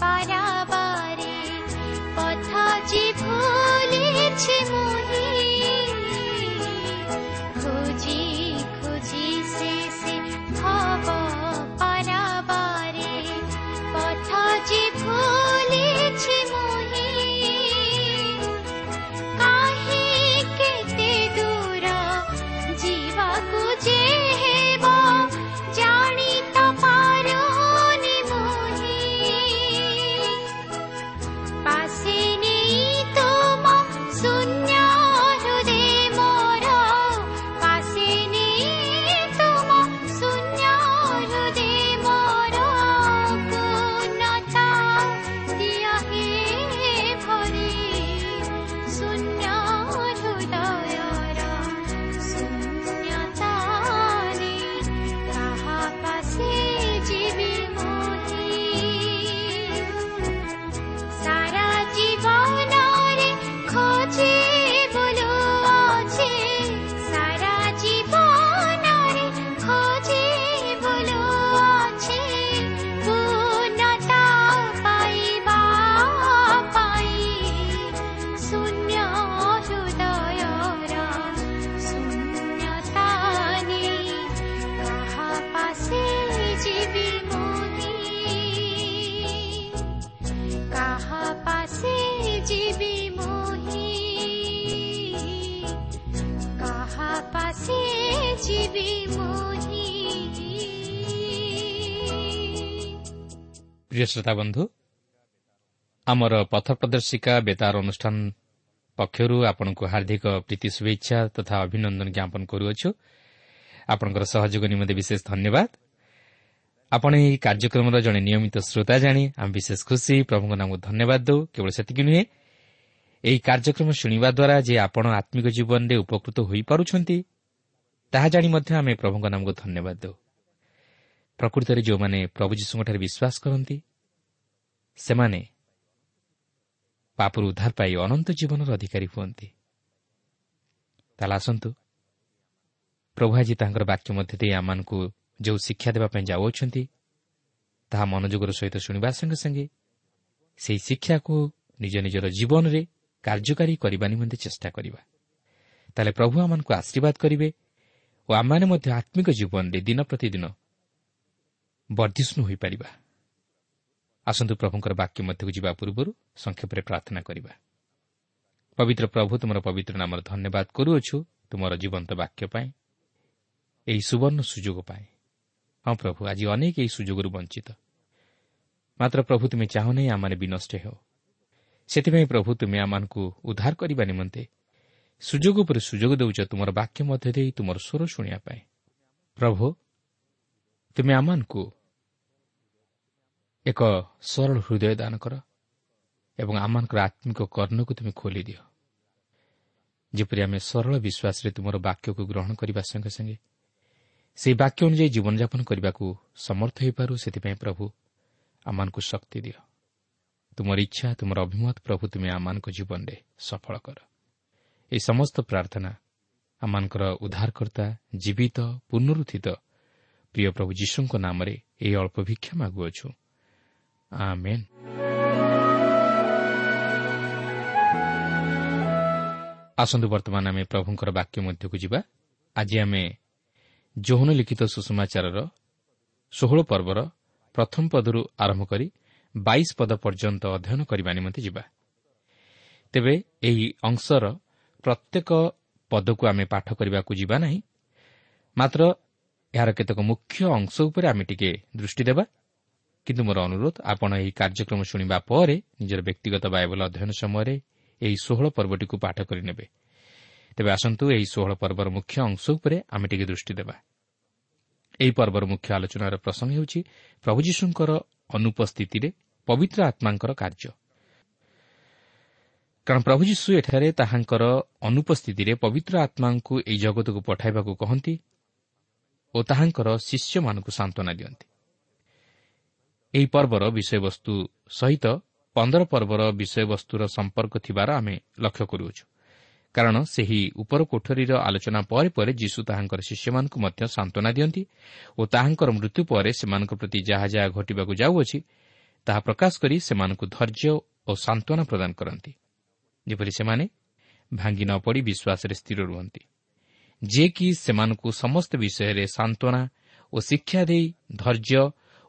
পারাবারে কথা যে ভুলেছি প্রিয় শ্রোতা বন্ধু ଆମର ପଥ ପ୍ରଦର୍ଶିକା ବେତାର ଅନୁଷ୍ଠାନ ପକ୍ଷରୁ ଆପଣଙ୍କୁ ହାର୍ଦ୍ଦିକ ପ୍ରୀତି ଶୁଭେଚ୍ଛା ତଥା ଅଭିନନ୍ଦନ ଜ୍ଞାପନ କରୁଅଛୁ ଆପଣଙ୍କର ସହଯୋଗ ନିମନ୍ତେ ବିଶେଷ ଧନ୍ୟବାଦ ଆପଣ ଏହି କାର୍ଯ୍ୟକ୍ରମର ଜଣେ ନିୟମିତ ଶ୍ରୋତା ଜାଣି ଆମେ ବିଶେଷ ଖୁସି ପ୍ରଭୁଙ୍କ ନାମକୁ ଧନ୍ୟବାଦ ଦେଉ କେବଳ ସେତିକି ନୁହେଁ ଏହି କାର୍ଯ୍ୟକ୍ରମ ଶୁଣିବା ଦ୍ୱାରା ଯେ ଆପଣ ଆତ୍ମିକ ଜୀବନରେ ଉପକୃତ ହୋଇପାରୁଛନ୍ତି ତାହା ଜାଣି ମଧ୍ୟ ଆମେ ପ୍ରଭୁଙ୍କ ନାମକୁ ଧନ୍ୟବାଦ ଦେଉ ପ୍ରକୃତରେ ଯେଉଁମାନେ ପ୍ରଭୁ ଯୀଶୁଙ୍କଠାରେ ବିଶ୍ୱାସ କରନ୍ତି ସେମାନେ ପାପରୁ ଉଦ୍ଧାର ପାଇ ଅନନ୍ତ ଜୀବନର ଅଧିକାରୀ ହୁଅନ୍ତି। ତାହେଲେ ଆସନ୍ତୁ ପ୍ରଭୁ ଆଜି ତାଙ୍କର ବାକ୍ୟ ମଧ୍ୟ ଦେଇ ଆମମାନଙ୍କୁ ଯେଉଁ ଶିକ୍ଷା ଦେବା ପାଇଁ ଯାଉଅଛନ୍ତି ତାହା ମନୋଯୋଗର ସହିତ ଶୁଣିବା ସଙ୍ଗେ ସଙ୍ଗେ ସେହି ଶିକ୍ଷାକୁ ନିଜ ନିଜର ଜୀବନରେ କାର୍ଯ୍ୟକାରୀ କରିବା ନିମନ୍ତେ ଚେଷ୍ଟା କରିବା। ତାହେଲେ ପ୍ରଭୁ ଆମମାନଙ୍କୁ ଆଶୀର୍ବାଦ କରିବେ ଓ ଆମମାନେ ମଧ୍ୟ ଆତ୍ମିକ ଜୀବନରେ ଦିନ ପ୍ରତିଦିନ ବର୍ଦ୍ଧିଷ୍ଣୁ ହୋଇପାରିବା। ଆସନ୍ତୁ ପ୍ରଭୁଙ୍କର ବାକ୍ୟ ମଧ୍ୟକୁ ଯିବା ପୂର୍ବରୁ ସଂକ୍ଷେପରେ ପ୍ରାର୍ଥନା କରିବା। ପବିତ୍ର ପ୍ରଭୁ ତୁମର ପବିତ୍ର ନାମର ଧନ୍ୟବାଦ କରୁଅଛୁ ତୁମର ଜୀବନ୍ତ ବାକ୍ୟ ପାଇଁ ଏହି ସୁବର୍ଣ୍ଣ ସୁଯୋଗ ପାଇଁ। ହଁ ପ୍ରଭୁ ଆଜି ଅନେକ ଏହି ସୁଯୋଗରୁ ବଞ୍ଚିତ। ମାତ୍ର ପ୍ରଭୁ ତୁମେ ଚାହୁଁନାହିଁ ଆମମାନେ ବିନଷ୍ଟ ହେଉ। ସେଥିପାଇଁ ପ୍ରଭୁ ତୁମେ ଆମମାନଙ୍କୁ ଉଦ୍ଧାର କରିବା ନିମନ୍ତେ ସୁଯୋଗ ଉପରେ ସୁଯୋଗ ଦେଉଛ ତୁମର ବାକ୍ୟ ମଧ୍ୟ ଦେଇ ତୁମର ସ୍ୱର ଶୁଣିବା ପାଇଁ। ପ୍ରଭୁ ତୁମେ ଆମମାନଙ୍କୁ ଏକ ସରଳ ହୃଦୟ ଦାନ କର ଏବଂ ଆମମାନଙ୍କର ଆତ୍ମିକ କର୍ଣ୍ଣକୁ ତୁମେ ଖୋଲିଦିଅ ଯେପରି ଆମେ ସରଳ ବିଶ୍ୱାସରେ ତୁମର ବାକ୍ୟକୁ ଗ୍ରହଣ କରିବା ସଙ୍ଗେ ସଙ୍ଗେ ସେହି ବାକ୍ୟ ଅନୁଯାୟୀ ଜୀବନଯାପନ କରିବାକୁ ସମର୍ଥ ହୋଇପାରୁ ସେଥିପାଇଁ ପ୍ରଭୁ ଆମମାନଙ୍କୁ ଶକ୍ତି ଦିଅ। ତୁମର ଇଚ୍ଛା ତୁମର ଅଭିମତ ପ୍ରଭୁ ତୁମେ ଆମମାନଙ୍କ ଜୀବନରେ ସଫଳ କର। ଏହି ସମସ୍ତ ପ୍ରାର୍ଥନା ଆମମାନଙ୍କର ଉଦ୍ଧାରକର୍ତ୍ତା ଜୀବିତ ପୁନରୁଦ୍ଧିତ ପ୍ରିୟ ପ୍ରଭୁ ଯୀଶୁଙ୍କ ନାମରେ ଏହି ଅଳ୍ପ ଭିକ୍ଷା ମାଗୁଅଛୁ। ଆସନ୍ତୁ ବର୍ତ୍ତମାନ ଆମେ ପ୍ରଭୁଙ୍କର ବାକ୍ୟ ମଧ୍ୟକୁ ଯିବା। ଆଜି ଆମେ ଯୌନ ଲିଖିତ ସୁଷମାଚାରର ଷୋହଳ ପର୍ବର ପ୍ରଥମ ପଦରୁ ଆରମ୍ଭ କରି ବାଇଶ ପଦ ପର୍ଯ୍ୟନ୍ତ ଅଧ୍ୟୟନ କରିବା ନିମନ୍ତେ ଯିବା। ତେବେ ଏହି ଅଂଶର ପ୍ରତ୍ୟେକ ପଦକୁ ଆମେ ପାଠ କରିବାକୁ ଯିବା ନାହିଁ। ମାତ୍ର ଏହାର କେତେକ ମୁଖ୍ୟ ଅଂଶ ଉପରେ ଆମେ ଟିକେ ଦୃଷ୍ଟି ଦେବା। କିନ୍ତୁ ମୋର ଅନୁରୋଧ ଆପଣ ଏହି କାର୍ଯ୍ୟକ୍ରମ ଶୁଣିବା ପରେ ନିଜର ବ୍ୟକ୍ତିଗତ ବାଇବଲ ଅଧ୍ୟୟନ ସମୟରେ ଏହି ଷୋହଳ ପର୍ବଟିକୁ ପାଠ କରିନେବେ। ତେବେ ଆସନ୍ତୁ ଏହି ଷୋହଳ ପର୍ବର ମୁଖ୍ୟ ଅଂଶ ଉପରେ ଆମେ ଟିକେ ଦୃଷ୍ଟି ଦେବା। ଏହି ପର୍ବର ମୁଖ୍ୟ ଆଲୋଚନାର ପ୍ରସଙ୍ଗ ହେଉଛି ପ୍ରଭୁ ଯୀଶୁଙ୍କର ଅନୁପସ୍ଥିତିରେ ପବିତ୍ର ଆତ୍ମାଙ୍କର କାର୍ଯ୍ୟ। କାରଣ ପ୍ରଭୁ ଯୀଶୁ ଏଠାରେ ତାହାଙ୍କର ଅନୁପସ୍ଥିତିରେ ପବିତ୍ର ଆତ୍ମାଙ୍କୁ ଏହି ଜଗତକୁ ପଠାଇବାକୁ କହନ୍ତି ଓ ତାହାଙ୍କର ଶିଷ୍ୟମାନଙ୍କୁ ସାନ୍ତ୍ୱନା ଦିଅନ୍ତି। ଏହି ପର୍ବର ବିଷୟବସ୍ତୁ ସହିତ ପନ୍ଦର ପର୍ବର ବିଷୟବସ୍ତୁର ସମ୍ପର୍କ ଥିବାର ଆମେ ଲକ୍ଷ୍ୟ କରୁଅଛୁ। କାରଣ ସେହି ଉପର କୋଠରୀର ଆଲୋଚନା ପରେ ପରେ ଯୀଶୁ ତାହାଙ୍କର ଶିଷ୍ୟମାନଙ୍କୁ ମଧ୍ୟ ସାନ୍ତ୍ୱନା ଦିଅନ୍ତି ଓ ତାହାଙ୍କର ମୃତ୍ୟୁ ପରେ ସେମାନଙ୍କ ପ୍ରତି ଯାହା ଯାହା ଘଟିବାକୁ ଯାଉଅଛି ତାହା ପ୍ରକାଶ କରି ସେମାନଙ୍କୁ ଧୈର୍ଯ୍ୟ ଓ ସାନ୍ତ୍ୱନା ପ୍ରଦାନ କରନ୍ତି। ଯେପରି ସେମାନେ ଭାଙ୍ଗି ନ ପଡ଼ି ବିଶ୍ୱାସରେ ସ୍ଥିର ରୁହନ୍ତି। ଯିଏକି ସେମାନଙ୍କୁ ସମସ୍ତ ବିଷୟରେ ସାନ୍ତ୍ୱନା ଓ ଶିକ୍ଷା ଦେଇ ଧୈର୍ଯ୍ୟ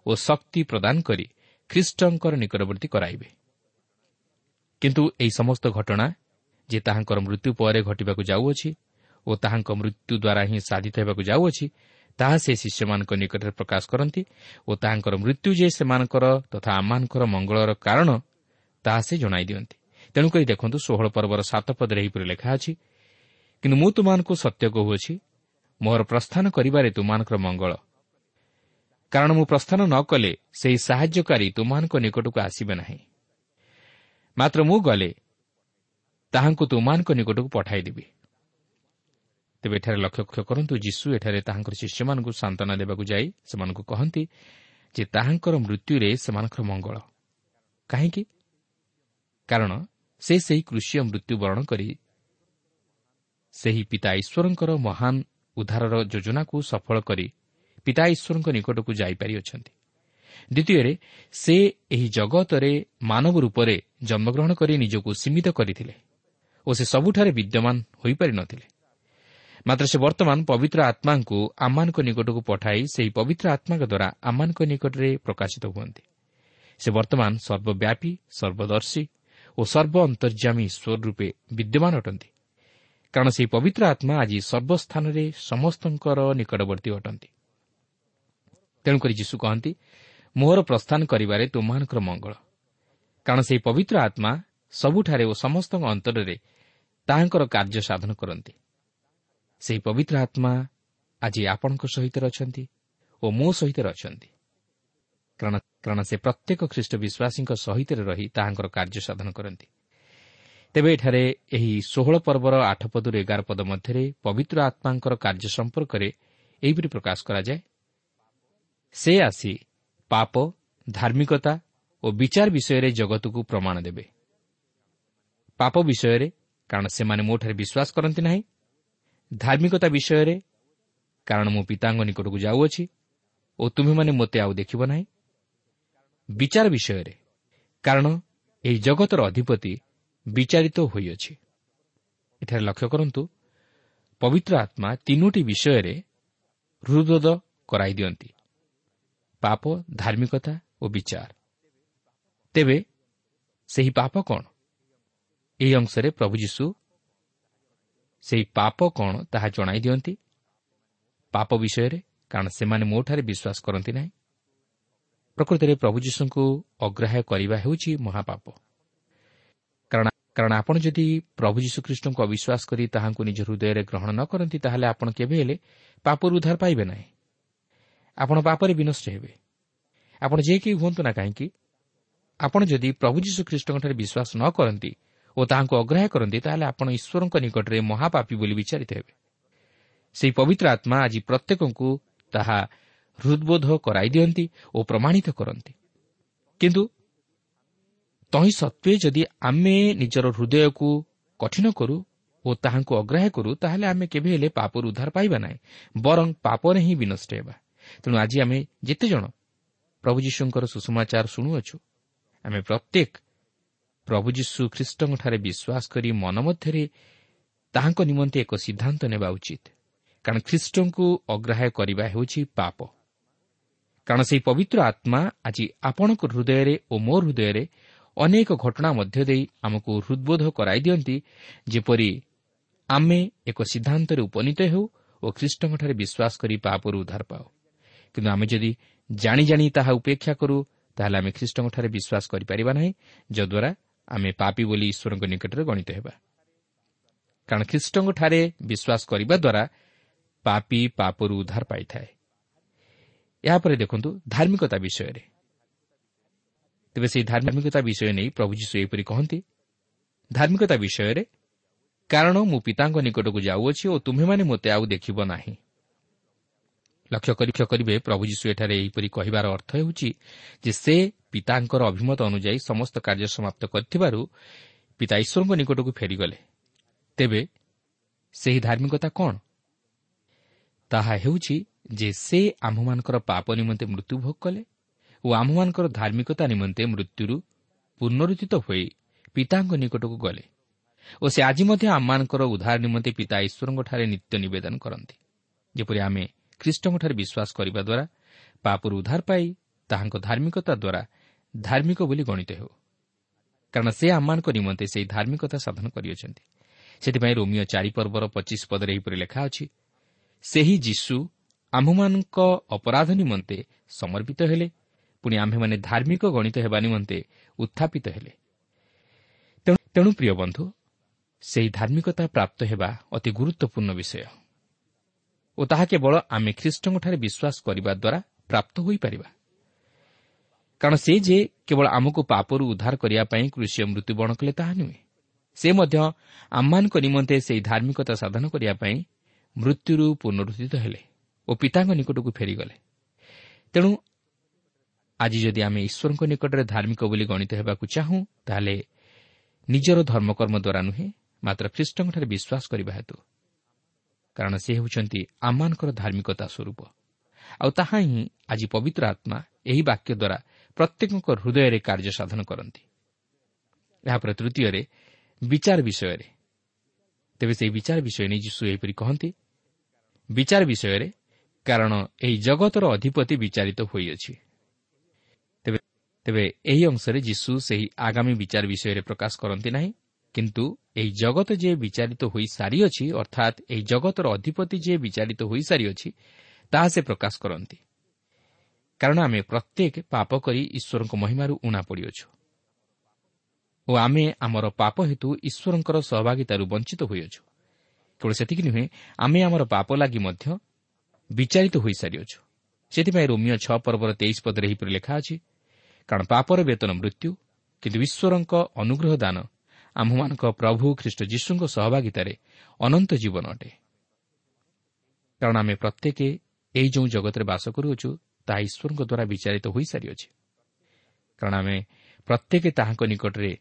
ଓ ଶକ୍ତି ପ୍ରଦାନ କରି ଖ୍ରୀଷ୍ଟଙ୍କର ନିକଟବର୍ତ୍ତୀ କରାଇବେ। କିନ୍ତୁ ଏହି ସମସ୍ତ ଘଟଣା ଯେ ତାହାଙ୍କର ମୃତ୍ୟୁ ପରେ ଘଟିବାକୁ ଯାଉଅଛି ଓ ତାହାଙ୍କ ମୃତ୍ୟୁ ଦ୍ୱାରା ହିଁ ସାଧିତ ହେବାକୁ ଯାଉଅଛି ତାହା ସେ ଶିଷ୍ୟମାନଙ୍କ ନିକଟରେ ପ୍ରକାଶ କରନ୍ତି ଓ ତାହାଙ୍କର ମୃତ୍ୟୁ ଯେ ସେମାନଙ୍କର ତଥା ଆମମାନଙ୍କର ମଙ୍ଗଳର କାରଣ ତାହା ସେ ଜଣାଇ ଦିଅନ୍ତି। ତେଣୁକରି ଦେଖନ୍ତୁ ଷୋହଳ ପର୍ବର ସାତ ପଦରେ ଏହିପରି ଲେଖା ଅଛି କିନ୍ତୁ ମୁଁ ତୁମମାନଙ୍କୁ ସତ୍ୟ କହୁଅଛି ମୋର ପ୍ରସ୍ଥାନ କରିବାରେ ତୁମମାନଙ୍କର ମଙ୍ଗଳ କାରଣ ମୁଁ ପ୍ରସ୍ଥାନ ନ କଲେ ସେହି ସାହାଯ୍ୟକାରୀ ତୁମମାନଙ୍କ ନିକଟକୁ ଆସିବେ ନାହିଁ। ମାତ୍ର ମୁଁ ଗଲେ ତାହାଙ୍କୁ ତୁମମାନଙ୍କ ନିକଟକୁ ପଠାଇଦେବି ତେବେ ଏଠାରେ ଲକ୍ଷ୍ୟ କରନ୍ତୁ ଯୀଶୁ ଏଠାରେ ତାହାଙ୍କର ଶିଷ୍ୟମାନଙ୍କୁ ସାନ୍ତ୍ୱନା ଦେବାକୁ ଯାଇ ସେମାନଙ୍କୁ କହନ୍ତି ଯେ ତାହାଙ୍କର ମୃତ୍ୟୁରେ ସେମାନଙ୍କର ମଙ୍ଗଳ। କାହିଁକି? କାରଣ ସେ ସେହି କୃଷିୟ ମୃତ୍ୟୁବରଣ କରି ସେହି ପିତା ଈଶ୍ୱରଙ୍କର ମହାନ ଉଦ୍ଧାରର ଯୋଜନାକୁ ସଫଳ କରି ପିତା ଈଶ୍ୱରଙ୍କ ନିକଟକୁ ଯାଇପାରିଅଛନ୍ତି ଦ୍ୱିତୀୟରେ ସେ ଏହି ଜଗତରେ ମାନବ ରୂପରେ ଜନ୍ମଗ୍ରହଣ କରି ନିଜକୁ ସୀମିତ କରିଥିଲେ ଓ ସେ ସବୁଠାରେ ବିଦ୍ୟମାନ ହୋଇପାରି ନ ଥିଲେ ମାତ୍ର ସେ ବର୍ତ୍ତମାନ ପବିତ୍ର ଆତ୍ମାଙ୍କୁ ଆମମାନଙ୍କ ନିକଟକୁ ପଠାଇ ସେହି ପବିତ୍ର ଆତ୍ମାଙ୍କ ଦ୍ୱାରା ଆମମାନଙ୍କ ନିକଟରେ ପ୍ରକାଶିତ ହୁଅନ୍ତି। ସେ ବର୍ତ୍ତମାନ ସର୍ବବ୍ୟାପୀ ସର୍ବଦର୍ଶୀ ଓ ସର୍ବ ଅନ୍ତର୍ଯାମୀ ଈଶ୍ୱର ରୂପେ ବିଦ୍ୟମାନ ଅଟନ୍ତି। କାରଣ ସେହି ପବିତ୍ର ଆତ୍ମା ଆଜି ସର୍ବସ୍ଥାନରେ ସମସ୍ତଙ୍କର ନିକଟବର୍ତ୍ତୀ ଅଟନ୍ତି। ତେଣୁକରି ଯୀଶୁ କହନ୍ତି ମୋହର ପ୍ରସ୍ଥାନ କରିବାରେ ତୁମମାନଙ୍କର ମଙ୍ଗଳ। କାରଣ ସେହି ପବିତ୍ର ଆତ୍ମା ସବୁଠାରେ ଓ ସମସ୍ତଙ୍କ ଅନ୍ତରରେ ତାହାଙ୍କର କାର୍ଯ୍ୟ ସାଧନ କରନ୍ତି। ସେହି ପବିତ୍ର ଆତ୍ମା ଆଜି ଆପଣଙ୍କ ସହିତ ଅଛନ୍ତି ଓ ମୋ ସହିତ ଅଛନ୍ତି। କାରଣ ସେ ପ୍ରତ୍ୟେକ ଖ୍ରୀଷ୍ଟ ବିଶ୍ୱାସୀଙ୍କ ସହିତ ରହି ତାହାଙ୍କର କାର୍ଯ୍ୟ ସାଧନ କରନ୍ତି। ତେବେ ଏଠାରେ ଏହି ଷୋହଳ ପର୍ବର ଆଠ ପଦରୁ ଏଗାର ପଦ ମଧ୍ୟରେ ପବିତ୍ର ଆତ୍ମାଙ୍କର କାର୍ଯ୍ୟ ସମ୍ପର୍କରେ ଏହିପରି ପ୍ରକାଶ କରାଯାଏ। ସେ ଆସି ପାପ ଧାର୍ମିକତା ଓ ବିଚାର ବିଷୟରେ ଜଗତକୁ ପ୍ରମାଣ ଦେବେ। ପାପ ବିଷୟରେ କାରଣ ସେମାନେ ମୋଠାରେ ବିଶ୍ୱାସ କରନ୍ତି ନାହିଁ। ଧାର୍ମିକତା ବିଷୟରେ କାରଣ ମୁଁ ପିତାଙ୍କ ନିକଟକୁ ଯାଉଅଛି ଓ ତୁମେମାନେ ମୋତେ ଆଉ ଦେଖିବ ନାହିଁ। ବିଚାର ବିଷୟରେ କାରଣ ଏହି ଜଗତର ଅଧିପତି ବିଚାରିତ ହୋଇଅଛି। ଏଠାରେ ଲକ୍ଷ୍ୟ କରନ୍ତୁ ପବିତ୍ର ଆତ୍ମା ତିନୋଟି ବିଷୟରେ ହୃଦବୋଧ କରାଇ ଦିଅନ୍ତି। ପାପ ଧାର୍ମିକତା ଓ ବିଚାର। ତେବେ ସେହି ପାପ କ'ଣ? ଏହି ଅଂଶରେ ପ୍ରଭୁ ଯୀଶୁ ସେହି ପାପ କ'ଣ ତାହା ଜଣାଇ ଦିଅନ୍ତି? ପାପ ବିଷୟରେ କାରଣ ସେମାନେ ମୋଠାରେ ବିଶ୍ୱାସ କରନ୍ତି ନାହିଁ। ପ୍ରକୃତରେ ପ୍ରଭୁ ଯୀଶୁଙ୍କୁ ଅଗ୍ରାହ୍ୟ କରିବା ହେଉଛି ମହାପାପ। କାରଣ କାରଣ ଆପଣ ଯଦି ପ୍ରଭୁ ଯୀଶୁଖ୍ରୀଷ୍ଟଙ୍କୁ ଅବିଶ୍ୱାସ କରି ତାହାଙ୍କୁ ନିଜ ହୃଦୟରେ ଗ୍ରହଣ ନ କରନ୍ତି ତାହେଲେ ଆପଣ କେବେ ହେଲେ ପାପରୁ ଉଦ୍ଧାର ପାଇବେ ନାହିଁ। ଆପଣ ପାପରେ ବିନଷ୍ଟ ହେବେ। ଆପଣ ଯେ କେହି ହୁଅନ୍ତୁ ନା କାହିଁକି? ଆପଣ ଯଦି ପ୍ରଭୁ ଯୀଶୁଖ୍ରୀଷ୍ଟଙ୍କଠାରେ ବିଶ୍ୱାସ ନ କରନ୍ତି ଓ ତାହାଙ୍କୁ ଅଗ୍ରାହ୍ୟ କରନ୍ତି ତାହେଲେ ଆପଣ ଈଶ୍ୱରଙ୍କ ନିକଟରେ ମହାପାପୀ ବୋଲି ବିଚାରିତ ହେବେ। ସେହି ପବିତ୍ର ଆତ୍ମା ଆଜି ପ୍ରତ୍ୟେକଙ୍କୁ ତାହା ହୃଦବୋଧ କରାଇ ଦିଅନ୍ତି ଓ ପ୍ରମାଣିତ କରନ୍ତି। କିନ୍ତୁ ତହିଁ ସତ୍ତ୍ୱେ ଯଦି ଆମେ ନିଜର ହୃଦୟକୁ କଠିନ କରୁ ଓ ତାହାଙ୍କୁ ଅଗ୍ରାହ୍ୟ କରୁ ତାହେଲେ ଆମେ କେବେ ହେଲେ ପାପରୁ ଉଦ୍ଧାର ପାଇବା ନାହିଁ ବରଂ ପାପରେ ହିଁ ବିନଷ୍ଟ ହେବା। ତେଣୁ ଆଜି ଆମେ ଯେତେଜଣ ପ୍ରଭୁ ଯୀଶୁଙ୍କର ସୁଷମାଚାର ଶୁଣୁଅଛୁ ଆମେ ପ୍ରତ୍ୟେକ ପ୍ରଭୁ ଯୀଶୁ ଖ୍ରୀଷ୍ଟଙ୍କଠାରେ ବିଶ୍ୱାସ କରି ମନ ମଧ୍ୟରେ ତାହାଙ୍କ ନିମନ୍ତେ ଏକ ସିଦ୍ଧାନ୍ତ ନେବା ଉଚିତ। କାରଣ ଖ୍ରୀଷ୍ଟଙ୍କୁ ଅଗ୍ରାହ୍ୟ କରିବା ହେଉଛି ପାପ। କାରଣ ସେହି ପବିତ୍ର ଆତ୍ମା ଆଜି ଆପଣଙ୍କ ହୃଦୟରେ ଓ ମୋ ହୃଦୟରେ ଅନେକ ଘଟଣା ମଧ୍ୟ ଦେଇ ଆମକୁ ହୃଦ୍ବୋଧ କରାଇ ଦିଅନ୍ତି ଯେପରି ଆମେ ଏକ ସିଦ୍ଧାନ୍ତରେ ଉପନୀତ ହେଉ ଓ ଖ୍ରୀଷ୍ଟଙ୍କଠାରେ ବିଶ୍ୱାସ କରି ପାପରୁ ଉଦ୍ଧାର ପାଉ। କିନ୍ତୁ ଆମେ ଯଦି ଜାଣି ଜାଣି ତାହା ଉପେକ୍ଷା କରୁ ତାହେଲେ ଆମେ ଖ୍ରୀଷ୍ଟଙ୍କଠାରେ ବିଶ୍ୱାସ କରିପାରିବା ନାହିଁ ଯଦ୍ୱାରା ଆମେ ପାପି ବୋଲି ଈଶ୍ୱରଙ୍କ ନିକଟରେ ଗଣିତ ହେବା କାରଣ ଖ୍ରୀଷ୍ଟଙ୍କଠାରେ ବିଶ୍ୱାସ କରିବା ଦ୍ୱାରା ପାପି ପାପରୁ ଉଦ୍ଧାର ପାଇଥାଏ ଏହାପରେ ଦେଖନ୍ତୁ ଧାର୍ମିକତା ବିଷୟରେ ତେବେ ସେହି ଧାର୍ମିକତା ବିଷୟ ନେଇ ପ୍ରଭୁ ଯୀଶୁ ଏହିପରି କହନ୍ତି ଧାର୍ମିକତା ବିଷୟରେ କାରଣ ମୁଁ ପିତାଙ୍କ ନିକଟକୁ ଯାଉଅଛି ଓ ତୁମେମାନେ ମୋତେ ଆଉ ଦେଖିବ ନାହିଁ ଲକ୍ଷ୍ୟ ପରୀକ୍ଷା କରିବେ ପ୍ରଭୁ ଯୀଶୁ ଏଠାରେ ଏହିପରି କହିବାର ଅର୍ଥ ହେଉଛି ଯେ ସେ ପିତାଙ୍କର ଅଭିମତ ଅନୁଯାୟୀ ସମସ୍ତ କାର୍ଯ୍ୟ ସମାପ୍ତ କରିଥିବାରୁ ପିତା ଈଶ୍ୱରଙ୍କ ନିକଟକୁ ଫେରିଗଲେ। ତେବେ ସେହି ଧାର୍ମିକତା କ'ଣ? ତାହା ହେଉଛି ଯେ ସେ ଆମ୍ଭମାନଙ୍କର ପାପ ନିମନ୍ତେ ମୃତ୍ୟୁ ଭୋଗ କଲେ ଓ ଆମ୍ଭମାନଙ୍କର ଧାର୍ମିକତା ନିମନ୍ତେ ମୃତ୍ୟୁରୁ ପୁନରୁଦ୍ଧିତ ହୋଇ ପିତାଙ୍କ ନିକଟକୁ ଗଲେ ଓ ସେ ଆଜି ମଧ୍ୟ ଆମମାନଙ୍କର ଉଦ୍ଧାର ନିମନ୍ତେ ପିତା ଈଶ୍ୱରଙ୍କଠାରେ ନିତ୍ୟ ନିବେଦନ କରନ୍ତି। ଯେପରି ଆମେ ଖ୍ରୀଷ୍ଟଙ୍କଠାରେ ବିଶ୍ୱାସ କରିବା ଦ୍ୱାରା ପାପରୁ ଉଦ୍ଧାର ପାଇ ତାହାଙ୍କ ଧାର୍ମିକତା ଦ୍ୱାରା ଧାର୍ମିକ ବୋଲି ଗଣିତ ହେଉ। କାରଣ ସେ ଆମମାନଙ୍କ ନିମନ୍ତେ ସେହି ଧାର୍ମିକତା ସାଧନ କରିଅଛନ୍ତି। ସେଥିପାଇଁ ରୋମିଓ ଚାରିପର୍ବର ପଚିଶ ପଦରେ ଏହିପରି ଲେଖା ଅଛି ସେହି ଯୀଶୁ ଆମ୍ଭମାନଙ୍କ ଅପରାଧ ନିମନ୍ତେ ସମର୍ପିତ ହେଲେ ପୁଣି ଆମ୍ଭେମାନେ ଧାର୍ମିକ ଗଣିତ ହେବା ନିମନ୍ତେ ଉତ୍ଥାପିତ ହେଲେ। ତେଣୁ ପ୍ରିୟ ବନ୍ଧୁ ସେହି ଧାର୍ମିକତା ପ୍ରାପ୍ତ ହେବା ଅତି ଗୁରୁତ୍ୱପୂର୍ଣ୍ଣ ବିଷୟ। ଓ ତାହା କେବଳ ଆମେ ଖ୍ରୀଷ୍ଟଙ୍କଠାରେ ବିଶ୍ୱାସ କରିବା ଦ୍ୱାରା ପ୍ରାପ୍ତ ହୋଇପାରିବା। କାରଣ ସେ ଯେ କେବଳ ଆମକୁ ପାପରୁ ଉଦ୍ଧାର କରିବା ପାଇଁ କୃଷି ମୃତ୍ୟୁବରଣ କଲେ ତାହା ନୁହେଁ। ସେ ମଧ୍ୟ ଆମମାନଙ୍କ ନିମନ୍ତେ ସେହି ଧାର୍ମିକତା ସାଧନ କରିବା ପାଇଁ ମୃତ୍ୟୁରୁ ପୁନରୁଦ୍ଧିତ ହେଲେ ଓ ପିତାଙ୍କ ନିକଟକୁ ଫେରିଗଲେ। ତେଣୁ ଆଜି ଯଦି ଆମେ ଈଶ୍ୱରଙ୍କ ନିକଟରେ ଧାର୍ମିକ ବୋଲି ଗଣିତ ହେବାକୁ ଚାହୁଁ ତାହେଲେ ନିଜର ଧର୍ମକର୍ମ ଦ୍ୱାରା ନୁହେଁ ମାତ୍ର ଖ୍ରୀଷ୍ଟଙ୍କଠାରେ ବିଶ୍ୱାସ କରିବା ହେତୁ। କାରଣ ସେ ହେଉଛନ୍ତି ଆମମାନଙ୍କର ଧାର୍ମିକତା ସ୍ୱରୂପ। ଆଉ ତାହା ହିଁ ଆଜି ପବିତ୍ର ଆତ୍ମା ଏହି ବାକ୍ୟ ଦ୍ୱାରା ପ୍ରତ୍ୟେକଙ୍କ ହୃଦୟରେ କାର୍ଯ୍ୟ ସାଧନ କରନ୍ତି। ଏହାପରେ ତୃତୀୟରେ ବିଚାର ବିଷୟରେ। ତେବେ ସେହି ବିଚାର ବିଷୟ ନେଇ ଯୀଶୁ ଏହିପରି କହନ୍ତି ବିଚାର ବିଷୟରେ କାରଣ ଏହି ଜଗତର ଅଧିପତି ବିଚାରିତ ହୋଇଅଛି। ତେବେ ଏହି ଅଂଶରେ ଯୀଶୁ ସେହି ଆଗାମୀ ବିଚାର ବିଷୟରେ ପ୍ରକାଶ କରନ୍ତି ନାହିଁ। କିନ୍ତୁ ଏହି ଜଗତ ଯିଏ ବିଚାରିତ ହୋଇସାରିଅଛି ଅର୍ଥାତ୍ ଏହି ଜଗତର ଅଧିପତି ଯିଏ ବିଚାରିତ ହୋଇସାରିଅଛି ତାହା ସେ ପ୍ରକାଶ କରନ୍ତି। କାରଣ ଆମେ ପ୍ରତ୍ୟେକ ପାପ କରି ଈଶ୍ୱରଙ୍କ ମହିମାରୁ ଉଣା ପଡ଼ିଅଛୁ। ଓ ଆମେ ଆମର ପାପ ହେତୁ ଈଶ୍ୱରଙ୍କର ସହଭାଗିତାରୁ ବଞ୍ଚିତ ହୋଇଅଛୁ। କେବଳ ସେତିକି ନୁହେଁ ଆମେ ଆମର ପାପ ଲାଗି ମଧ୍ୟ ବିଚାରିତ ହୋଇସାରିଅଛୁ ସେଥିପାଇଁ ରୋମିଓ ଛଅ ପର୍ବର ତେଇଶ ପଦରେ ଏହିପରି ଲେଖା ଅଛି କାରଣ ପାପର ବେତନ ମୃତ୍ୟୁ କିନ୍ତୁ ଈଶ୍ୱରଙ୍କ ଅନୁଗ୍ରହ ଦାନ ଆମ୍ଭମାନଙ୍କ ପ୍ରଭୁ ଖ୍ରୀଷ୍ଟ ଯୀଶୁଙ୍କ ସହଭାଗିତାରେ ଅନନ୍ତ ଜୀବନ ଅଟେ। କାରଣ ଆମେ ପ୍ରତ୍ୟେକ ଏହି ଯେଉଁ ଜଗତରେ ବାସ କରୁଅଛୁ ତାହା ଈଶ୍ୱରଙ୍କ ଦ୍ୱାରା ବିଚାରିତ ହୋଇସାରିଅଛି। କାରଣ ଆମେ ପ୍ରତ୍ୟେକ ତାହାଙ୍କ ନିକଟରେ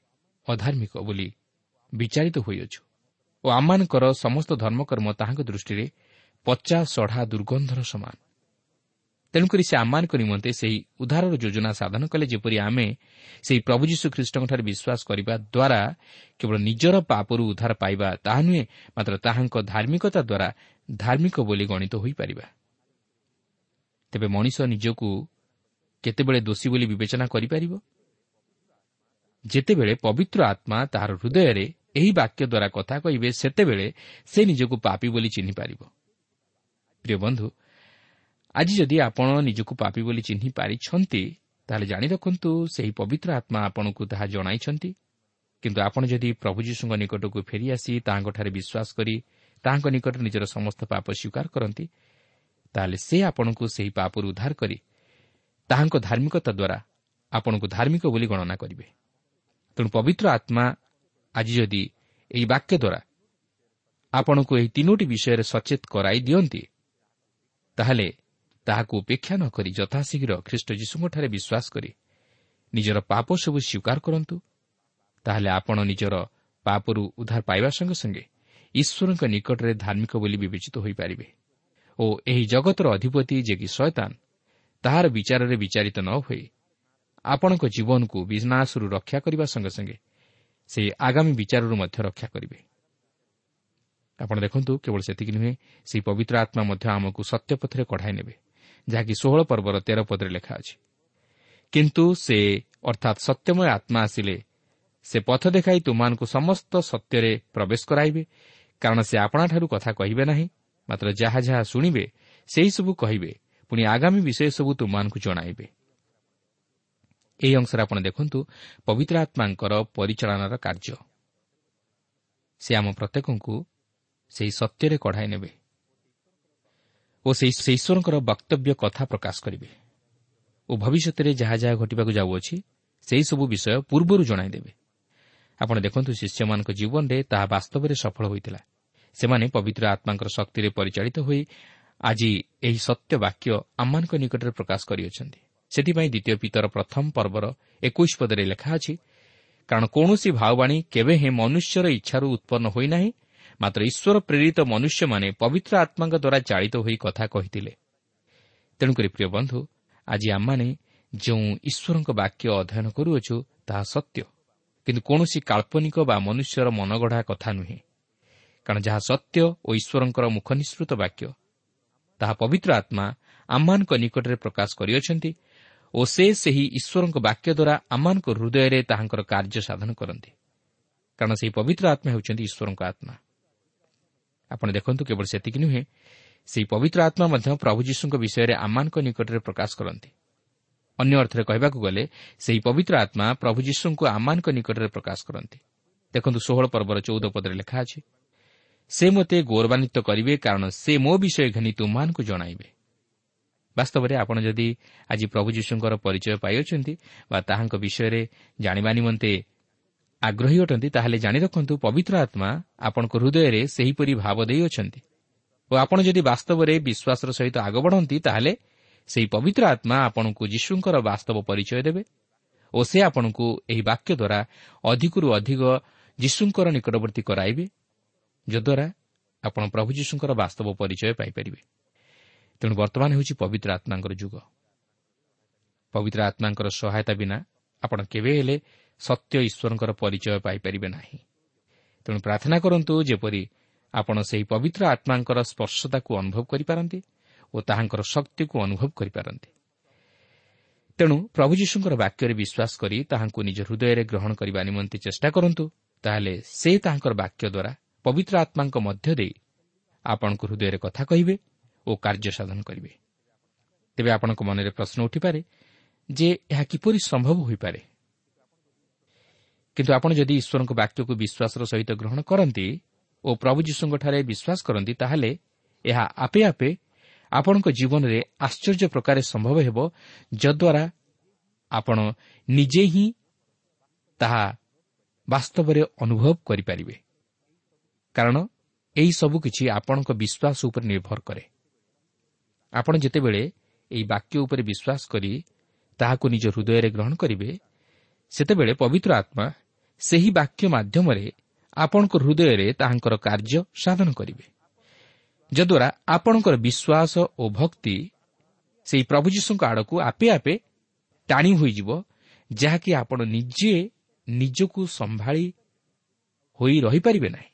ଅଧାର୍ମିକ ବୋଲି ବିଚାରିତ ହୋଇଅଛୁ ଓ ଆମମାନଙ୍କର ସମସ୍ତ ଧର୍ମକର୍ମ ତାହାଙ୍କ ଦୃଷ୍ଟିରେ ପଚା ସଢ଼ା ଦୁର୍ଗନ୍ଧର ସମାନ। ତେଣୁକରି ସେ ଆମମାନଙ୍କ ନିମନ୍ତେ ସେହି ଉଦ୍ଧାରର ଯୋଜନା ସାଧନ କଲେ ଯେପରି ଆମେ ସେହି ପ୍ରଭୁ ଯୀଶୁ ଖ୍ରୀଷ୍ଟଙ୍କଠାରେ ବିଶ୍ୱାସ କରିବା ଦ୍ୱାରା କେବଳ ନିଜର ପାପରୁ ଉଦ୍ଧାର ପାଇବା ତାହା ନୁହେଁ ମାତ୍ର ତାହାଙ୍କ ଧାର୍ମିକତା ଦ୍ୱାରା ଧାର୍ମିକ ବୋଲି ଗଣିତ ହୋଇପାରିବା। ତେବେ ମଣିଷ ନିଜକୁ କେତେବେଳେ ଦୋଷୀ ବୋଲି ବିବେଚନା କରିପାରିବ? ଯେତେବେଳେ ପବିତ୍ର ଆତ୍ମା ତାହାର ହୃଦୟରେ ଏହି ବାକ୍ୟ ଦ୍ୱାରା କଥା କହିବେ ସେତେବେଳେ ସେ ନିଜକୁ ପାପି ବୋଲି ଚିହ୍ନିପାରିବ। ପ୍ରିୟ ବନ୍ଧୁ ଆଜି ଯଦି ଆପଣ ନିଜକୁ ପାପି ବୋଲି ଚିହ୍ନି ପାରିଛନ୍ତି ତାହେଲେ ଜାଣି ରଖନ୍ତୁ ସେହି ପବିତ୍ର ଆତ୍ମା ଆପଣଙ୍କୁ ତାହା ଜଣାଇଛନ୍ତି। କିନ୍ତୁ ଆପଣ ଯଦି ପ୍ରଭୁ ଯୀଶୁଙ୍କ ନିକଟକୁ ଫେରିଆସି ତାହାଙ୍କଠାରେ ବିଶ୍ୱାସ କରି ତାହାଙ୍କ ନିକଟରେ ନିଜର ସମସ୍ତ ପାପ ସ୍ୱୀକାର କରନ୍ତି ତାହେଲେ ସେ ଆପଣଙ୍କୁ ସେହି ପାପରୁ ଉଦ୍ଧାର କରି ତାହାଙ୍କ ଧାର୍ମିକତା ଦ୍ୱାରା ଆପଣଙ୍କୁ ଧାର୍ମିକ ବୋଲି ଗଣନା କରିବେ। ତେଣୁ ପବିତ୍ର ଆତ୍ମା ଆଜି ଯଦି ଏହି ବାକ୍ୟ ଦ୍ୱାରା ଆପଣଙ୍କୁ ଏହି ତିନୋଟି ବିଷୟରେ ସଚେତ କରାଇ ଦିଅନ୍ତି ତାହେଲେ ତାହାକୁ ଉପେକ୍ଷା ନ କରି ଯଥାଶୀଘ୍ର ଖ୍ରୀଷ୍ଟ ଯୀଶୁଙ୍କଠାରେ ବିଶ୍ୱାସ କରି ନିଜର ପାପ ସବୁ ସ୍ୱୀକାର କରନ୍ତୁ ତାହେଲେ ଆପଣ ନିଜର ପାପରୁ ଉଦ୍ଧାର ପାଇବା ସଙ୍ଗେ ସଙ୍ଗେ ଈଶ୍ୱରଙ୍କ ନିକଟରେ ଧାର୍ମିକ ବୋଲି ବିବେଚିତ ହୋଇପାରିବେ ଓ ଏହି ଜଗତର ଅଧିପତି ଯେ କି ଶୟତାନ ତାହାର ବିଚାରରେ ବିଚାରିତ ନ ହୋଇ ଆପଣଙ୍କ ଜୀବନକୁ ବିନାଶରୁ ରକ୍ଷା କରିବା ସଙ୍ଗେ ସଙ୍ଗେ ସେହି ଆଗାମୀ ବିଚାରରୁ ମଧ୍ୟ ରକ୍ଷା କରିବେ। ଆପଣ ଦେଖନ୍ତୁ କେବଳ ସେତିକି ନୁହେଁ ସେହି ପବିତ୍ର ଆତ୍ମା ମଧ୍ୟ ଆମକୁ ସତ୍ୟପଥରେ କଢ଼ାଇ ନେବେ। ଯାହାକି ଷୋହଳ ପର୍ବର ତେର ପଦରେ ଲେଖା ଅଛି। କିନ୍ତୁ ସେ ଅର୍ଥାତ୍ ସତ୍ୟମୟ ଆତ୍ମା ଆସିଲେ ସେ ପଥ ଦେଖାଇ ତୁମମାନଙ୍କୁ ସମସ୍ତ ସତ୍ୟରେ ପ୍ରବେଶ କରାଇବେ କାରଣ ସେ ଆପଣାଠାରୁ କଥା କହିବେ ନାହିଁ ମାତ୍ର ଯାହା ଯାହା ଶୁଣିବେ ସେହିସବୁ କହିବେ ପୁଣି ଆଗାମୀ ବିଷୟ ସବୁ ତୁମମାନଙ୍କୁ ଜଣାଇବେ। ଏହି ଅଂଶରେ ଆପଣ ଦେଖନ୍ତୁ ପବିତ୍ର ଆତ୍ମାଙ୍କର ପରିଚାଳନାର କାର୍ଯ୍ୟ। ସେ ଆମ ପ୍ରତ୍ୟେକଙ୍କୁ ସେହି ସତ୍ୟରେ କଢ଼ାଇ ନେବେ। ଓ ସେହି ଈଶ୍ୱରଙ୍କର ବକ୍ତବ୍ୟ କଥା ପ୍ରକାଶ କରିବେ। ଓ ଭବିଷ୍ୟତରେ ଯାହା ଯାହା ଘଟିବାକୁ ଯାଉଅଛି ସେହିସବୁ ବିଷୟ ପୂର୍ବରୁ ଜଣାଇଦେବେ। ଆପଣ ଦେଖନ୍ତୁ ଶିଷ୍ୟମାନଙ୍କ ଜୀବନରେ ତାହା ବାସ୍ତବରେ ସଫଳ ହୋଇଥିଲା। ସେମାନେ ପବିତ୍ର ଆତ୍ମାଙ୍କର ଶକ୍ତିରେ ପରିଚାଳିତ ହୋଇ ଆଜି ଏହି ସତ୍ୟ ବାକ୍ୟ ଆମମାନଙ୍କ ନିକଟରେ ପ୍ରକାଶ କରିଅଛନ୍ତି। ସେଥିପାଇଁ ଦ୍ୱିତୀୟ ପିତର ପ୍ରଥମ ପର୍ବର ଏକୋଇଶ ପଦରେ ଲେଖା ଅଛି କାରଣ କୌଣସି ଭାଓବାଣୀ କେବେ ହେଁ ମନୁଷ୍ୟର ଇଚ୍ଛାରୁ ଉତ୍ପନ୍ନ ହୋଇନାହିଁ ମାତ୍ର ଈଶ୍ୱର ପ୍ରେରିତ ମନୁଷ୍ୟମାନେ ପବିତ୍ର ଆତ୍ମାଙ୍କ ଦ୍ୱାରା ଚାଳିତ ହୋଇ କଥା କହିଥିଲେ। ତେଣୁକରି ପ୍ରିୟ ବନ୍ଧୁ ଆଜି ଆମମାନେ ଯେଉଁ ଈଶ୍ୱରଙ୍କ ବାକ୍ୟ ଅଧ୍ୟୟନ କରୁଅଛୁ ତାହା ସତ୍ୟ। କିନ୍ତୁ କୌଣସି କାଳ୍ପନିକ ବା ମନୁଷ୍ୟର ମନଗଢ଼ା କଥା ନୁହେଁ। କାରଣ ଯାହା ସତ୍ୟ ଓ ଈଶ୍ୱରଙ୍କର ମୁଖ ନିଃସୃତ ବାକ୍ୟ ତାହା ପବିତ୍ର ଆତ୍ମା ଆମମାନଙ୍କ ନିକଟରେ ପ୍ରକାଶ କରିଅଛନ୍ତି ଓ ସେ ସେହି ଈଶ୍ୱରଙ୍କ ବାକ୍ୟ ଦ୍ୱାରା ଆମମାନଙ୍କ ହୃଦୟରେ ତାହାଙ୍କର କାର୍ଯ୍ୟ ସାଧନ କରନ୍ତି। କାରଣ ସେହି ପବିତ୍ର ଆତ୍ମା ହେଉଛନ୍ତି ଈଶ୍ୱରଙ୍କ ଆତ୍ମା। ଆପଣ ଦେଖନ୍ତୁ କେବଳ ସେତିକି ନୁହେଁ ସେହି ପବିତ୍ର ଆତ୍ମା ମଧ୍ୟ ପ୍ରଭୁ ଯୀଶୁଙ୍କ ବିଷୟରେ ଆମମାନଙ୍କ ନିକଟରେ ପ୍ରକାଶ କରନ୍ତି। ଅନ୍ୟ ଅର୍ଥରେ କହିବାକୁ ଗଲେ ସେହି ପବିତ୍ର ଆତ୍ମା ପ୍ରଭୁ ଯୀଶୁଙ୍କୁ ଆମମାନଙ୍କ ନିକଟରେ ପ୍ରକାଶ କରନ୍ତି। ଦେଖନ୍ତୁ ଷୋହଳ ପର୍ବର ଚଉଦ ପଦରେ ଲେଖା ଅଛି ସେ ମୋତେ ଗୌରବାନ୍ୱିତ କରିବେ କାରଣ ସେ ମୋ ବିଷୟ ଘେନି ତୁମମାନଙ୍କୁ ଜଣାଇବେ। ବାସ୍ତବରେ ଆପଣ ଯଦି ଆଜି ପ୍ରଭୁ ଯୀଶୁଙ୍କର ପରିଚୟ ପାଇଅଛନ୍ତି ବା ତାହାଙ୍କ ବିଷୟରେ ଜାଣିବା ନିମନ୍ତେ ଆଗ୍ରହୀ ଅଟନ୍ତି ତାହେଲେ ଜାଣି ରଖନ୍ତୁ ପବିତ୍ର ଆତ୍ମା ଆପଣଙ୍କ ହୃଦୟରେ ସେହିପରି ଭାବ ଦେଇଅଛନ୍ତି ଓ ଆପଣ ଯଦି ବାସ୍ତବରେ ବିଶ୍ୱାସର ସହିତ ଆଗ ବଢ଼ନ୍ତି ତାହେଲେ ସେହି ପବିତ୍ର ଆତ୍ମା ଆପଣଙ୍କୁ ଯୀଶୁଙ୍କର ବାସ୍ତବ ପରିଚୟ ଦେବେ ଓ ସେ ଆପଣଙ୍କୁ ଏହି ବାକ୍ୟ ଦ୍ୱାରା ଅଧିକରୁ ଅଧିକ ଯୀଶୁଙ୍କର ନିକଟବର୍ତ୍ତୀ କରାଇବେ ଯଦ୍ୱାରା ଆପଣ ପ୍ରଭୁ ଯୀଶୁଙ୍କର ବାସ୍ତବ ପରିଚୟ ପାଇପାରିବେ। ତେଣୁ ବର୍ତ୍ତମାନ ହେଉଛି ପବିତ୍ର ଆତ୍ମାଙ୍କର ଯୁଗ। ପବିତ୍ର ଆତ୍ମାଙ୍କର ସହାୟତା ବିନା ଆପଣ କେବେ ହେଲେ ସତ୍ୟ ଈଶ୍ୱରଙ୍କର ପରିଚୟ ପାଇପାରିବେ ନାହିଁ। ତେଣୁ ପ୍ରାର୍ଥନା କରନ୍ତୁ ଯେପରି ଆପଣ ସେହି ପବିତ୍ର ଆତ୍ମାଙ୍କର ସ୍ପର୍ଶତାକୁ ଅନୁଭବ କରିପାରନ୍ତି ଓ ତାହାଙ୍କର ଶକ୍ତିକୁ ଅନୁଭବ କରିପାରନ୍ତି। ତେଣୁ ପ୍ରଭୁ ଯୀଶୁଙ୍କର ବାକ୍ୟରେ ବିଶ୍ୱାସ କରି ତାହାଙ୍କୁ ନିଜ ହୃଦୟରେ ଗ୍ରହଣ କରିବା ନିମନ୍ତେ ଚେଷ୍ଟା କରନ୍ତୁ ତାହେଲେ ସେ ତାହାଙ୍କର ବାକ୍ୟ ଦ୍ୱାରା ପବିତ୍ର ଆତ୍ମାଙ୍କ ମଧ୍ୟ ଦେଇ ଆପଣଙ୍କ ହୃଦୟରେ କଥା କହିବେ ଓ କାର୍ଯ୍ୟ ସାଧନ କରିବେ। ତେବେ ଆପଣଙ୍କ ମନରେ ପ୍ରଶ୍ନ ଉଠିପାରେ ଯେ ଏହା କିପରି ସମ୍ଭବ ହୋଇପାରେ? କିନ୍ତୁ ଆପଣ ଯଦି ଈଶ୍ୱରଙ୍କ ବାକ୍ୟକୁ ବିଶ୍ୱାସର ସହିତ ଗ୍ରହଣ କରନ୍ତି ଓ ପ୍ରଭୁ ଯୀଶୁଙ୍କଠାରେ ବିଶ୍ୱାସ କରନ୍ତି ତାହେଲେ ଏହା ଆପେ ଆପେ ଆପଣଙ୍କ ଜୀବନରେ ଆଶ୍ଚର୍ଯ୍ୟ ପ୍ରକାରେ ସମ୍ଭବ ହେବ ଯଦ୍ୱାରା ଆପଣ ନିଜେ ହିଁ ତାହା ବାସ୍ତବରେ ଅନୁଭବ କରିପାରିବେ। କାରଣ ଏହି ସବୁ କିଛି ଆପଣଙ୍କ ବିଶ୍ୱାସ ଉପରେ ନିର୍ଭର କରେ। ଆପଣ ଯେତେବେଳେ ଏହି ବାକ୍ୟ ଉପରେ ବିଶ୍ୱାସ କରି ତାହାକୁ ନିଜ ହୃଦୟରେ ଗ୍ରହଣ କରିବେ ସେତେବେଳେ ପବିତ୍ର ଆତ୍ମା ସେହି ବାକ୍ୟ ମାଧ୍ୟମରେ ଆପଣଙ୍କ ହୃଦୟରେ ତାହାଙ୍କର କାର୍ଯ୍ୟ ସାଧନ କରିବେ। ଯଦ୍ୱାରା ଆପଣଙ୍କର ବିଶ୍ୱାସ ଓ ଭକ୍ତି ସେହି ପ୍ରଭୁ ଯୀଶୁଙ୍କ ଆଡ଼କୁ ଆପେ ଆପେ ଟାଣି ହୋଇଯିବ ଯାହାକି ଆପଣ ନିଜେ ନିଜକୁ ସମ୍ଭାଳି ହୋଇ ରହିପାରିବେ ନାହିଁ।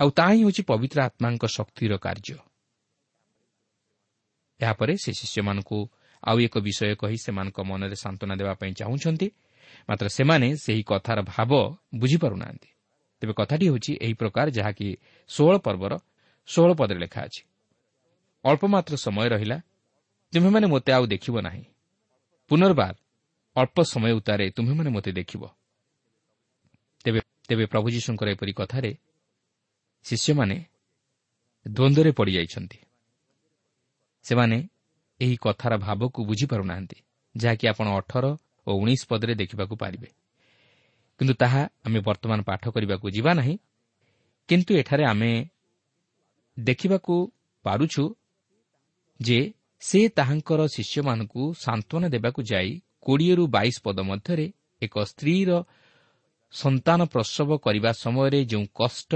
ଆଉ ତାହା ହିଁ ହେଉଛି ପବିତ୍ର ଆତ୍ମାଙ୍କ ଶକ୍ତିର କାର୍ଯ୍ୟ। ଏହାପରେ ସେ ଶିଷ୍ୟମାନଙ୍କୁ ଆଉ ଏକ ବିଷୟ କହି ସେମାନଙ୍କ ମନରେ ସାନ୍ତ୍ୱନା ଦେବା ପାଇଁ ଚାହୁଁଛନ୍ତି। ମାତ୍ର ସେମାନେ ସେହି କଥାର ଭାବ ବୁଝିପାରୁନାହାନ୍ତି। ତେବେ କଥାଟି ହେଉଛି ଏହି ପ୍ରକାର ଯାହାକି ଷୋହଳ ପର୍ବର ଷୋହଳ ପଦରେ ଲେଖା ଅଛି। ଅଳ୍ପ ମାତ୍ର ସମୟ ରହିଲା ତୁମେମାନେ ମୋତେ ଆଉ ଦେଖିବ ନାହିଁ। ପୁନର୍ବାର ଅଳ୍ପ ସମୟ ଉତ୍ତାରେ ତୁମେମାନେ ମୋତେ ଦେଖିବ। ତେବେ ପ୍ରଭୁ ଯୀଶୁଙ୍କର ଏପରି କଥାରେ ଶିଷ୍ୟମାନେ ଦ୍ୱନ୍ଦ୍ୱରେ ପଡ଼ିଯାଇଛନ୍ତି। ସେମାନେ ଏହି କଥାର ଭାବକୁ ବୁଝିପାରୁନାହାନ୍ତି ଯାହାକି ଆପଣ ଅଠର ଓ ଉଣେଇଶ ପଦରେ ଦେଖିବାକୁ ପାରିବେ। କିନ୍ତୁ ତାହା ଆମେ ବର୍ତ୍ତମାନ ପାଠ କରିବାକୁ ଯିବା ନାହିଁ। କିନ୍ତୁ ଏଠାରେ ଆମେ ଦେଖିବାକୁ ପାରୁଛୁ ଯେ ସେ ତାହାଙ୍କର ଶିଷ୍ୟମାନଙ୍କୁ ସାନ୍ତ୍ୱନା ଦେବାକୁ ଯାଇ କୋଡ଼ିଏରୁ ବାଇଶ ପଦ ମଧ୍ୟରେ ଏକ ସ୍ତ୍ରୀର ସନ୍ତାନ ପ୍ରସବ କରିବା ସମୟରେ ଯେଉଁ କଷ୍ଟ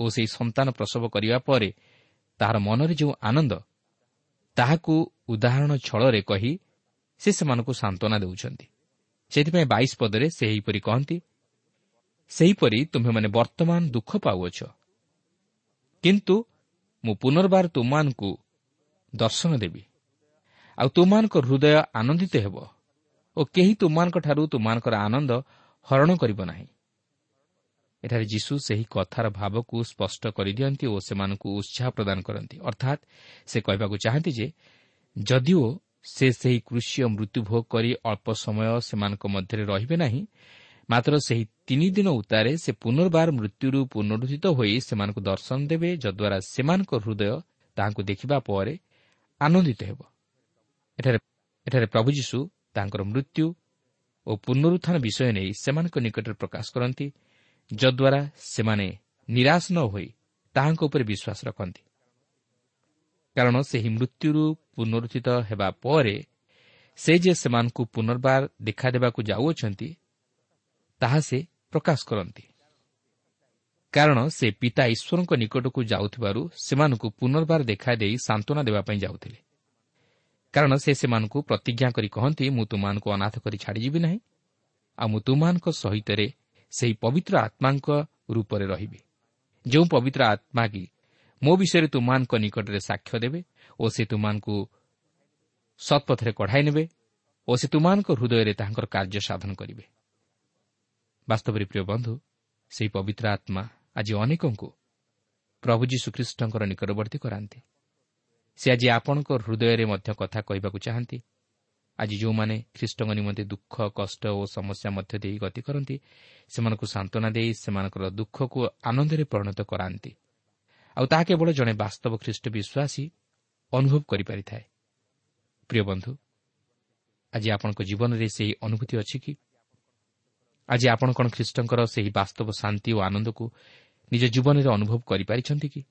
ଓ ସେହି ସନ୍ତାନ ପ୍ରସବ କରିବା ପରେ ତାହାର ମନରେ ଯେଉଁ ଆନନ୍ଦ ତାହାକୁ ଉଦାହରଣ ଛଳରେ କହି ସେ ସେମାନଙ୍କୁ ସାନ୍ତ୍ୱନା ଦେଉଛନ୍ତି। ସେଥିପାଇଁ ବାଇଶ ପଦରେ ସେ ଏହିପରି କହନ୍ତି ସେହିପରି ତୁମ୍ଭେମାନେ ବର୍ତ୍ତମାନ ଦୁଃଖ ପାଉଅଛ। କିନ୍ତୁ ମୁଁ ପୁନର୍ବାର ତୁମମାନଙ୍କୁ ଦର୍ଶନ ଦେବି। ଆଉ ତୁମମାନଙ୍କ ହୃଦୟ ଆନନ୍ଦିତ ହେବ ଓ କେହି ତୁମମାନଙ୍କଠାରୁ ତୁମମାନଙ୍କର ଆନନ୍ଦ ହରଣ କରିବ ନାହିଁ। ଏଠାରେ ଯୀଶୁ ସେହି କଥାର ଭାବକୁ ସ୍ପଷ୍ଟ କରିଦିଅନ୍ତି ଓ ସେମାନଙ୍କୁ ଉତ୍ସାହ ପ୍ରଦାନ କରନ୍ତି। ଅର୍ଥାତ୍ ସେ କହିବାକୁ ଚାହାନ୍ତି ଯେ ଯଦିଓ ସେ ସେହି କୃଷି ମୃତ୍ୟୁଭୋଗ କରି ଅଳ୍ପ ସମୟ ସେମାନଙ୍କ ମଧ୍ୟରେ ରହିବେ ନାହିଁ। ମାତ୍ର ସେହି ତିନି ଦିନ ଉତ୍ତାରେ ସେ ପୁନର୍ବାର ମୃତ୍ୟୁରୁ ପୁନରୁଦ୍ଧିତ ହୋଇ ସେମାନଙ୍କୁ ଦର୍ଶନ ଦେବେ ଯଦ୍ୱାରା ସେମାନଙ୍କ ହୃଦୟ ତାହାଙ୍କୁ ଦେଖିବା ପରେ ଆନନ୍ଦିତ ହେବ। ଏଠାରେ ପ୍ରଭୁ ଯୀଶୁ ତାଙ୍କର ମୃତ୍ୟୁ ଓ ପୁନରୁତ୍ଥାନ ବିଷୟ ନେଇ ସେମାନଙ୍କ ନିକଟରେ ପ୍ରକାଶ କରନ୍ତି ଯଦ୍ୱାରା ସେମାନେ ନିରାଶ ନ ହୋଇ ତାହାଙ୍କ ଉପରେ ବିଶ୍ୱାସ ରଖନ୍ତି। କାରଣ ସେହି ମୃତ୍ୟୁରୁ ପୁନରୁଦ୍ଧିତ ହେବା ପରେ ସେ ଯେ ସେମାନଙ୍କୁ ପୁନର୍ବାର ଦେଖାଦେବାକୁ ଯାଉଅଛନ୍ତି ତାହା ସେ ପ୍ରକାଶ କରନ୍ତି। କାରଣ ସେ ପିତା ଈଶ୍ୱରଙ୍କ ନିକଟକୁ ଯାଉଥିବାରୁ ସେମାନଙ୍କୁ ପୁନର୍ବାର ଦେଖାଦେଇ ସାନ୍ତ୍ୱନା ଦେବା ପାଇଁ ଯାଉଥିଲେ। କାରଣ ସେ ସେମାନଙ୍କୁ ପ୍ରତିଜ୍ଞା କରି କହନ୍ତି ମୁଁ ତୁମମାନଙ୍କୁ ଅନାଥ କରି ଛାଡ଼ିଯିବି ନାହିଁ ଆଉ ମୁଁ ତୁମମାନଙ୍କ ସହିତରେ ସେହି ପବିତ୍ର ଆତ୍ମାଙ୍କ ରୂପରେ ରହିବି। ଯେଉଁ ପବିତ୍ର ଆତ୍ମା କି ମୋ ବିଷୟରେ ତୁମମାନଙ୍କ ନିକଟରେ ସାକ୍ଷ୍ୟ ଦେବେ ଓ ସେ ତୁମମାନଙ୍କୁ ସତ୍ପଥରେ କଢ଼ାଇ ନେବେ ଓ ସେ ତୁମମାନଙ୍କ ହୃଦୟରେ ତାହାଙ୍କର କାର୍ଯ୍ୟ ସାଧନ କରିବେ। ବାସ୍ତବରେ ପ୍ରିୟ ବନ୍ଧୁ ସେହି ପବିତ୍ର ଆତ୍ମା ଆଜି ଅନେକଙ୍କୁ ପ୍ରଭୁ ଯୀଶୁଖ୍ରୀଷ୍ଟଙ୍କର ନିକଟବର୍ତ୍ତୀ କରାନ୍ତି। ସେ ଆଜି ଆପଣଙ୍କ ହୃଦୟରେ ମଧ୍ୟ କଥା କହିବାକୁ ଚାହାନ୍ତି। ଆଜି ଯେଉଁମାନେ ଖ୍ରୀଷ୍ଟଙ୍କ ନିମନ୍ତେ ଦୁଃଖ କଷ୍ଟ ଓ ସମସ୍ୟା ମଧ୍ୟ ଦେଇ ଗତି କରନ୍ତି ସେମାନଙ୍କୁ ସାନ୍ତ୍ୱନା ଦେଇ ସେମାନଙ୍କର ଦୁଃଖକୁ ଆନନ୍ଦରେ ପରିଣତ କରାନ୍ତି। ଆଉ ତାହା କେବଳ ଜଣେ ବାସ୍ତବ ଖ୍ରୀଷ୍ଟ ବିଶ୍ୱାସୀ ଅନୁଭବ କରିପାରିଥାଏ। ପ୍ରିୟ ବନ୍ଧୁ ଆଜି ଆପଣଙ୍କ ଜୀବନରେ ସେହି ଅନୁଭୂତି ଅଛି କି? ଆଜି ଆପଣ କ'ଣ ଖ୍ରୀଷ୍ଟଙ୍କର ସେହି ବାସ୍ତବ ଶାନ୍ତି ଓ ଆନନ୍ଦକୁ ନିଜ ଜୀବନରେ ଅନୁଭବ କରିପାରିଛନ୍ତି କି?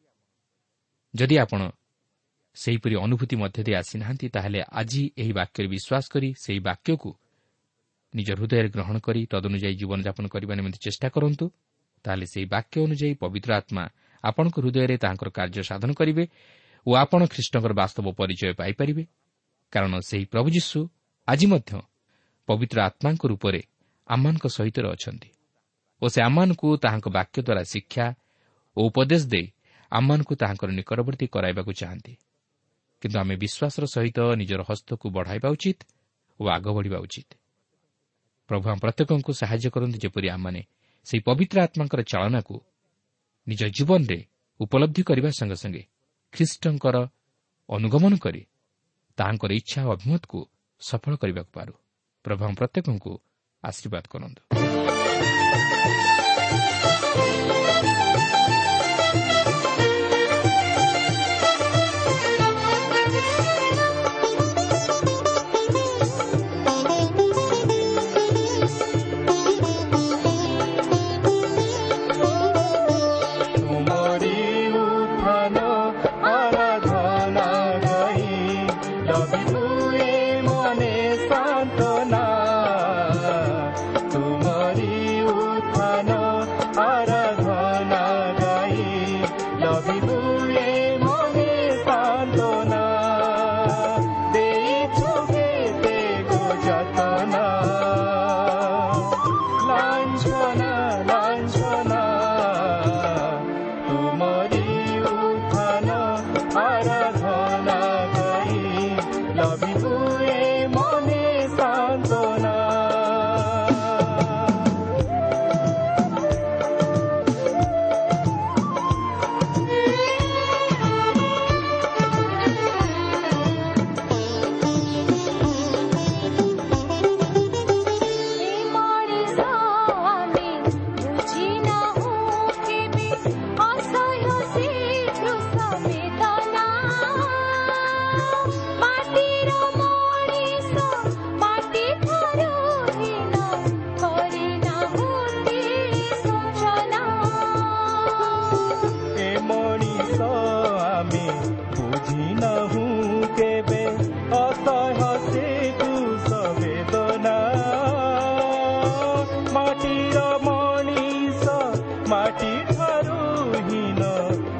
ଯଦି ଆପଣ ସେହିପରି ଅନୁଭୂତି ମଧ୍ୟ ଦେଇ ଆସିନାହାନ୍ତି ତାହେଲେ ଆଜି ଏହି ବାକ୍ୟରେ ବିଶ୍ୱାସ କରି ସେହି ବାକ୍ୟକୁ ନିଜ ହୃଦୟରେ ଗ୍ରହଣ କରି ତଦନୁଯାୟୀ ଜୀବନଯାପନ କରିବା ନିମନ୍ତେ ଚେଷ୍ଟା କରନ୍ତୁ। ତାହେଲେ ସେହି ବାକ୍ୟ ଅନୁଯାୟୀ ପବିତ୍ର ଆତ୍ମା ଆପଣଙ୍କ ହୃଦୟରେ ତାହାଙ୍କର କାର୍ଯ୍ୟ ସାଧନ କରିବେ ଓ ଆପଣ ଖ୍ରୀଷ୍ଟଙ୍କର ବାସ୍ତବ ପରିଚୟ ପାଇପାରିବେ। କାରଣ ସେହି ପ୍ରଭୁ ଯୀଶୁ ଆଜି ମଧ୍ୟ ପବିତ୍ର ଆତ୍ମାଙ୍କ ରୂପରେ ଆମମାନଙ୍କ ସହିତ ଅଛନ୍ତି ଓ ସେ ଆମମାନଙ୍କୁ ତାହାଙ୍କ ବାକ୍ୟ ଦ୍ୱାରା ଶିକ୍ଷା ଓ ଉପଦେଶ ଦେଇ ଆମମାନଙ୍କୁ ତାହାଙ୍କର ନିକଟବର୍ତ୍ତୀ କରାଇବାକୁ ଚାହାନ୍ତି। କିନ୍ତୁ ଆମେ ବିଶ୍ୱାସର ସହିତ ନିଜର ହସ୍ତକୁ ବଢ଼ାଇବା ଉଚିତ ଓ ଆଗ ବଢ଼ିବା ଉଚିତ। ପ୍ରଭୁ ଆମ ପ୍ରତ୍ୟେକଙ୍କୁ ସାହାଯ୍ୟ କରନ୍ତି ଯେପରି ଆମମାନେ ସେହି ପବିତ୍ର ଆତ୍ମାଙ୍କର ଚାଳନାକୁ ନିଜ ଜୀବନରେ ଉପଲବ୍ଧି କରିବା ସଙ୍ଗେ ସଙ୍ଗେ ଖ୍ରୀଷ୍ଟଙ୍କର ଅନୁଗମନ କରି ତାହାଙ୍କର ଇଚ୍ଛା ଓ ଅଭିମତକୁ ସଫଳ କରିବାକୁ ପାରୁ। ପ୍ରଭୁ ପ୍ରତ୍ୟେକଙ୍କୁ ଆଶୀର୍ବାଦ କରନ୍ତୁ।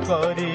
করে